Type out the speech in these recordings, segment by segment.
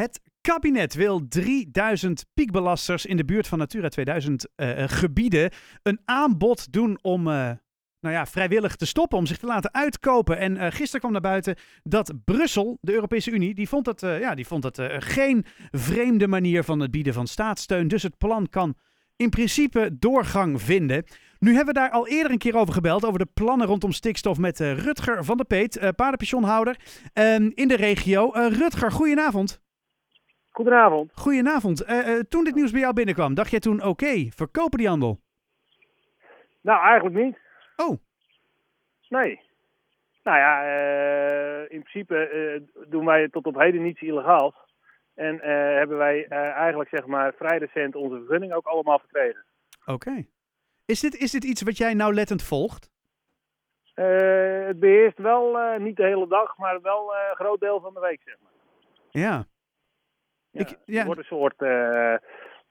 Het kabinet wil 3000 piekbelasters in de buurt van Natura 2000 eh, eh, gebieden een aanbod doen om eh, nou ja, vrijwillig te stoppen, om zich te laten uitkopen. En gisteren kwam naar buiten dat Brussel, de Europese Unie, die vond eh, ja, die vond eh, geen vreemde manier van het bieden van staatssteun. Dus het plan kan in principe doorgang vinden. Nu hebben we daar al eerder een keer over gebeld, over de plannen rondom stikstof met Rutger van der Peet, paardenpensionhouder ehm, in de regio. Rutger, goedenavond. Goedenavond. Goedenavond. Eh, eh, toen dit nieuws bij jou binnenkwam, dacht jij toen, oké, verkopen die handel? Nou, eigenlijk niet. Oh, Nee. Nou ja, eh, in principe doen wij tot op heden niets illegaals. En hebben wij eigenlijk zeg maar vrij recent onze vergunning ook allemaal verkregen. oké. Is, dit, is dit iets wat jij nauwlettend volgt? Het beheerst wel niet de hele dag, maar wel een groot deel van de week zeg maar. Ja. Ja, Ik- ja. Het wordt een soort eh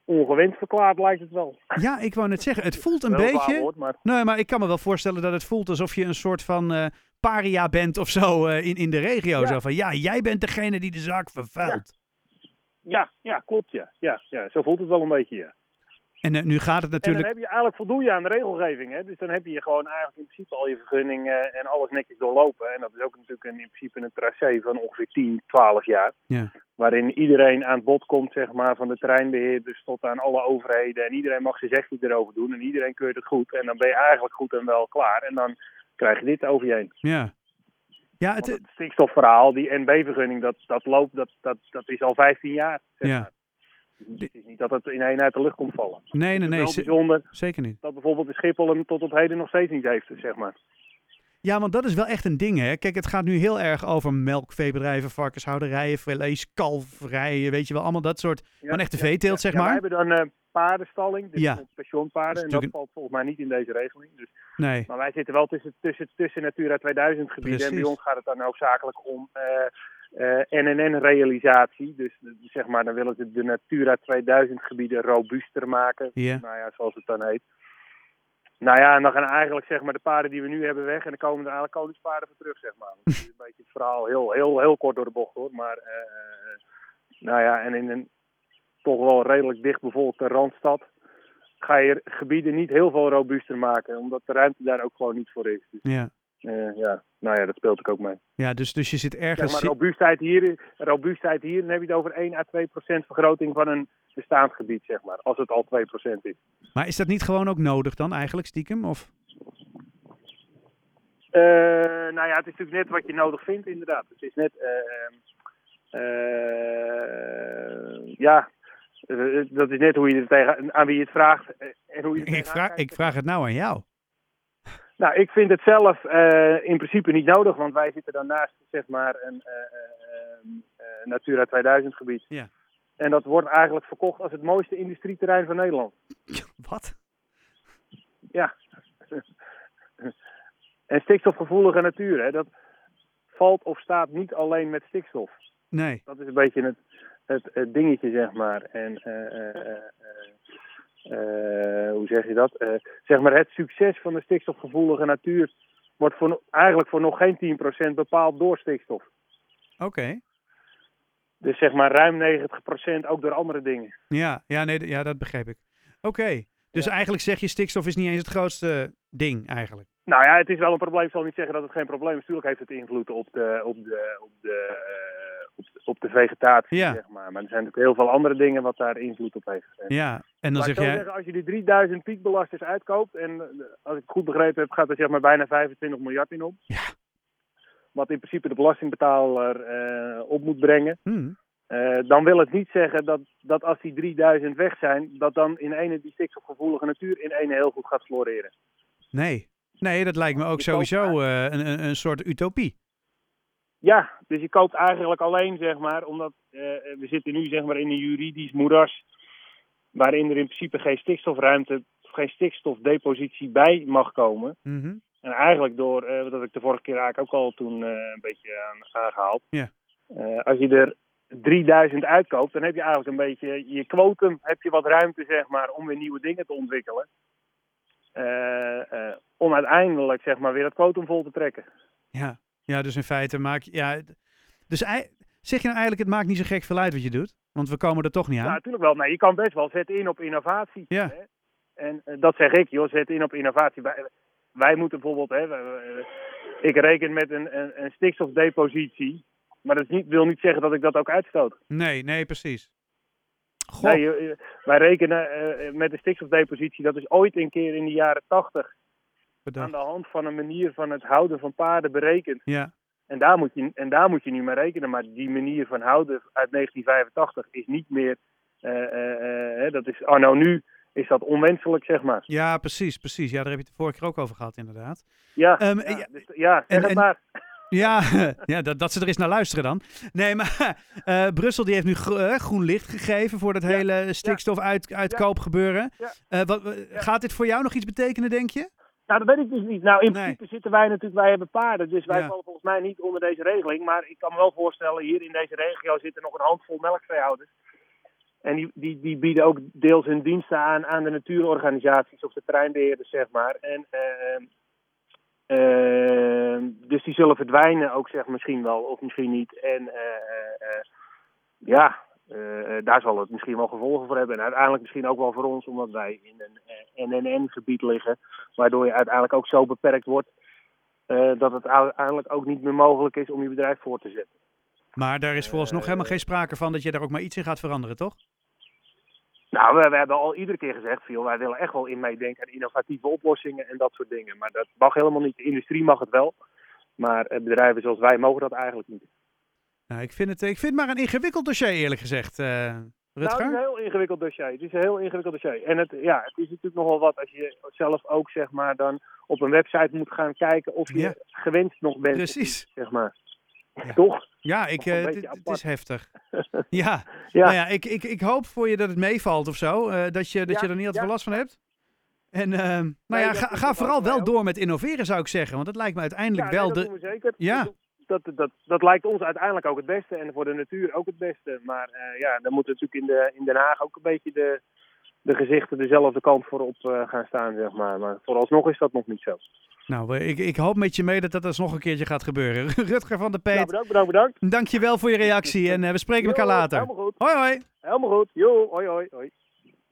ongewenst verklaard lijkt het wel. Ja, ik wou net zeggen, het voelt een beetje... woord, maar Nee, maar ik kan me wel voorstellen dat het voelt alsof je een soort van eh, paria bent of zo eh, in, in de regio. Ja. Zo van, ja, jij bent degene die de zaak vervuilt. ja, ja, klopt ja. ja. Ja, zo voelt het wel een beetje ja. En nu gaat het En dan natuurlijk... heb je eigenlijk voldoe je aan de regelgeving. Hè? Dus dan heb je gewoon eigenlijk in principe al je vergunning eh, en alles netjes doorlopen. En dat is ook natuurlijk een, in principe een tracé van ongeveer 10, 12 jaar. Ja. Waarin iedereen aan het bod komt, zeg maar, van de terreinbeheerders tot aan alle overheden. En iedereen mag zijn zegje erover doen. En iedereen keurt het goed. En dan ben je eigenlijk goed en wel klaar. En dan krijg je dit over je heen. Ja. Ja, het, het stikstofverhaal, die NB-vergunning, dat, dat loopt, dat, dat, dat is al 15 jaar. Zeg Ja. maar. Het is niet dat het in één uit de lucht komt vallen. nee, nee, Het nee, is wel ze- bijzonder zeker niet. dat bijvoorbeeld de Schiphol hem tot op heden nog steeds niet heeft, zeg maar. Ja, want dat is wel echt een ding, hè. Kijk, het gaat nu heel erg over melkveebedrijven, varkenshouderijen, vlees, kalverijen, weet je wel. Allemaal dat soort Ja, van echte ja, veeteelt, zeg Ja, maar. wij hebben dan een paardenstalling, dus Ja. pensioenpaarden. En dat valt volgens mij niet in deze regeling. Dus, Nee, maar wij zitten wel tussen, tussen, tussen Natura 2000 gebieden. En bij Precies. ons gaat het dan hoofdzakelijk om eh, NNN-realisatie. Dus eh, zeg maar, dan willen ze de Natura 2000 gebieden robuuster maken. Nou ja, zoals het dan heet. Nou ja, en dan gaan eigenlijk zeg maar de paarden die we nu hebben weg. En dan komen er eigenlijk koningspaarden voor terug, zeg maar. Dat is een beetje het verhaal heel, heel, heel kort door de bocht hoor. Maar eh, eh, nou ja, en in een toch wel redelijk dichtbevolkte randstad ga je gebieden niet heel veel robuuster maken. Omdat de ruimte daar ook gewoon niet voor is. Dus, Ja, eh, ja, nou ja, dat speelt ook mee. ja dus, dus je zit Zeg ergens... maar robuustheid hier, robuustheid hier, dan heb je het over 1 à 2 procent vergroting van een bestaansgebied, zeg maar. Als het al 2 procent is. Maar is dat niet gewoon ook nodig dan eigenlijk, stiekem? Of... Eh, nou ja, het is natuurlijk net wat je nodig vindt, inderdaad. Het is net, eh, eh, ja, dat is net hoe je er tegen, aan wie je het vraagt en hoe je Ik vraag, kijkt. ik vraag het nou aan jou. Nou, ik vind het zelf eh, in principe niet nodig, want wij zitten dan naast, zeg maar, een eh, eh, Natura 2000 gebied. Ja. En dat wordt eigenlijk verkocht als het mooiste industrieterrein van Nederland. Wat? Ja. en stikstofgevoelige natuur, hè, dat valt of staat niet alleen met stikstof. Nee. Dat is een beetje het, het, het dingetje, zeg maar. En zeg je dat? Eh, zeg maar, het succes van de stikstofgevoelige natuur wordt voor, eigenlijk voor nog geen 10% bepaald door stikstof. Oké. Dus zeg maar ruim 90% ook door andere dingen. Ja, ja, nee, ja, dat begreep ik. Oké. Dus Ja. eigenlijk zeg je stikstof is niet eens het grootste ding eigenlijk. Nou ja, het is wel een probleem. Ik zal niet zeggen dat het geen probleem is. Natuurlijk heeft het invloed op de, op de, op de, eh, op de, vegetatie, Ja. zeg maar. Maar er zijn natuurlijk heel veel andere dingen wat daar invloed op heeft. Ja, en dan zeg jij... zeggen, als je die 3000 piekbelasters uitkoopt, en eh, als ik het goed begrepen heb, gaat er zeg maar bijna 25 miljard in op. Ja. Wat in principe de belastingbetaler eh, op moet brengen. Hmm. Eh, dan wil het niet zeggen dat, dat als die 3000 weg zijn, dat dan in ene die stikstofgevoelige natuur in ene heel goed gaat floreren. Nee. Nee, dat lijkt me ook sowieso een, een, een soort utopie. Ja, dus je koopt eigenlijk alleen, zeg maar, omdat eh, we zitten nu zeg maar in een juridisch moeras waarin er in principe geen stikstofruimte, geen stikstofdepositie bij mag komen. Mhm. En eigenlijk door, eh dat ik de vorige keer eigenlijk ook al toen eh, een beetje aan, aangehaald. Ja. Als je er 3000 uitkoopt, dan heb je eigenlijk een beetje je quotum, heb je wat ruimte zeg maar om weer nieuwe dingen te ontwikkelen. Om uiteindelijk zeg maar weer het quotum vol te trekken. Ja. Ja, dus in feite maak je... Ja, dus, zeg je nou eigenlijk, het maakt niet zo gek veel uit wat je doet? Want we komen er toch niet Ja, aan. natuurlijk wel. Nee, je kan best wel zetten in op innovatie. Ja. Hè? En eh, dat zeg ik, joh, zet in op innovatie. Wij, wij moeten bijvoorbeeld, hè, wij- ik reken met een, een, een stikstofdepositie. Maar dat niet, wil niet zeggen dat ik dat ook uitstoot. Nee, nee, precies. Nee, je- je- wij rekenen eh, met een stikstofdepositie. Dat is ooit een keer in de jaren tachtig aan de hand van een manier van het houden van paarden berekend. Ja, En daar moet je, en daar moet je niet mee rekenen. Maar die manier van houden uit 1985 is niet meer. eh, eh, eh, dat is anno nu is dat onwenselijk, zeg maar. ja, precies, precies. Ja, daar heb je het de vorige keer ook over gehad, inderdaad. Ja, Ehm, ja, ja, dus- ja zeg en- het en- maar. Ja, ja dat, dat ze er eens naar luisteren dan. Nee, maar Brussel die heeft nu gro- groen licht gegeven voor dat hele stikstof-uitkoopgebeuren. Ja. Eh, wat, Gaat dit voor jou nog iets betekenen, denk je? Nou, dat weet ik dus niet. Nou, in Nee. principe zitten wij natuurlijk, wij hebben paarden, dus wij Ja. vallen volgens mij niet onder deze regeling. Maar ik kan me wel voorstellen, hier in deze regio zitten nog een handvol melkveehouders. En die, die, die bieden ook deels hun diensten aan aan de natuurorganisaties of de terreinbeheerders, zeg maar. En, eh, dus die zullen verdwijnen ook, zeg misschien wel, of misschien niet. En eh, eh, eh, ja, daar zal het misschien wel gevolgen voor hebben. En uiteindelijk misschien ook wel voor ons, omdat wij in een NNN-gebied liggen. Waardoor je uiteindelijk ook zo beperkt wordt eh, dat het uiteindelijk ook niet meer mogelijk is om je bedrijf voor te zetten. Maar daar is vooralsnog Eh, helemaal geen sprake van dat je daar ook maar iets in gaat veranderen, toch? Nou, we, we hebben al iedere keer gezegd, veel, wij willen echt wel in meedenken aan innovatieve oplossingen en dat soort dingen. Maar dat mag helemaal niet. De industrie mag het wel. Maar eh, bedrijven zoals wij mogen dat eigenlijk niet. Nou, ik, vind het, ik vind het maar een ingewikkeld dossier, eerlijk gezegd, eh Nou, het is een heel ingewikkeld dossier. Het is een heel ingewikkeld dossier. En het, ja, het is natuurlijk nogal wat als je zelf ook zeg maar dan op een website moet gaan kijken of je Ja. gewenst nog bent. Precies. Zeg maar. Ja. Toch? Ja, ik, eh, het apart. is heftig. Ja, Ja. Nou ja ik, ik, ik hoop voor je dat het meevalt of zo. eh, dat je, dat Ja, je er niet al te ja. veel last van hebt. En ehm, nou Nee, ja, ga, ga vooral wel door met innoveren, zou ik zeggen. Want dat lijkt me uiteindelijk wel nee, dat de. doen we zeker. Ja. Dat, dat, dat, lijkt ons uiteindelijk ook het beste en voor de natuur ook het beste. Maar eh, ja, dan moeten natuurlijk in, de, in Den Haag ook een beetje de, de gezichten dezelfde kant voor op eh, gaan staan, zeg maar. Maar vooralsnog is dat nog niet zo. Nou, eh, ik, ik hoop met je mee dat dat alsnog een keertje gaat gebeuren. Rutger van der Nou, Peet, bedankt, bedankt, bedankt. dank je wel voor je reactie en we spreken elkaar later. Helemaal goed, Hoi hoi! helemaal goed. Jo, hoi, hoi, hoi.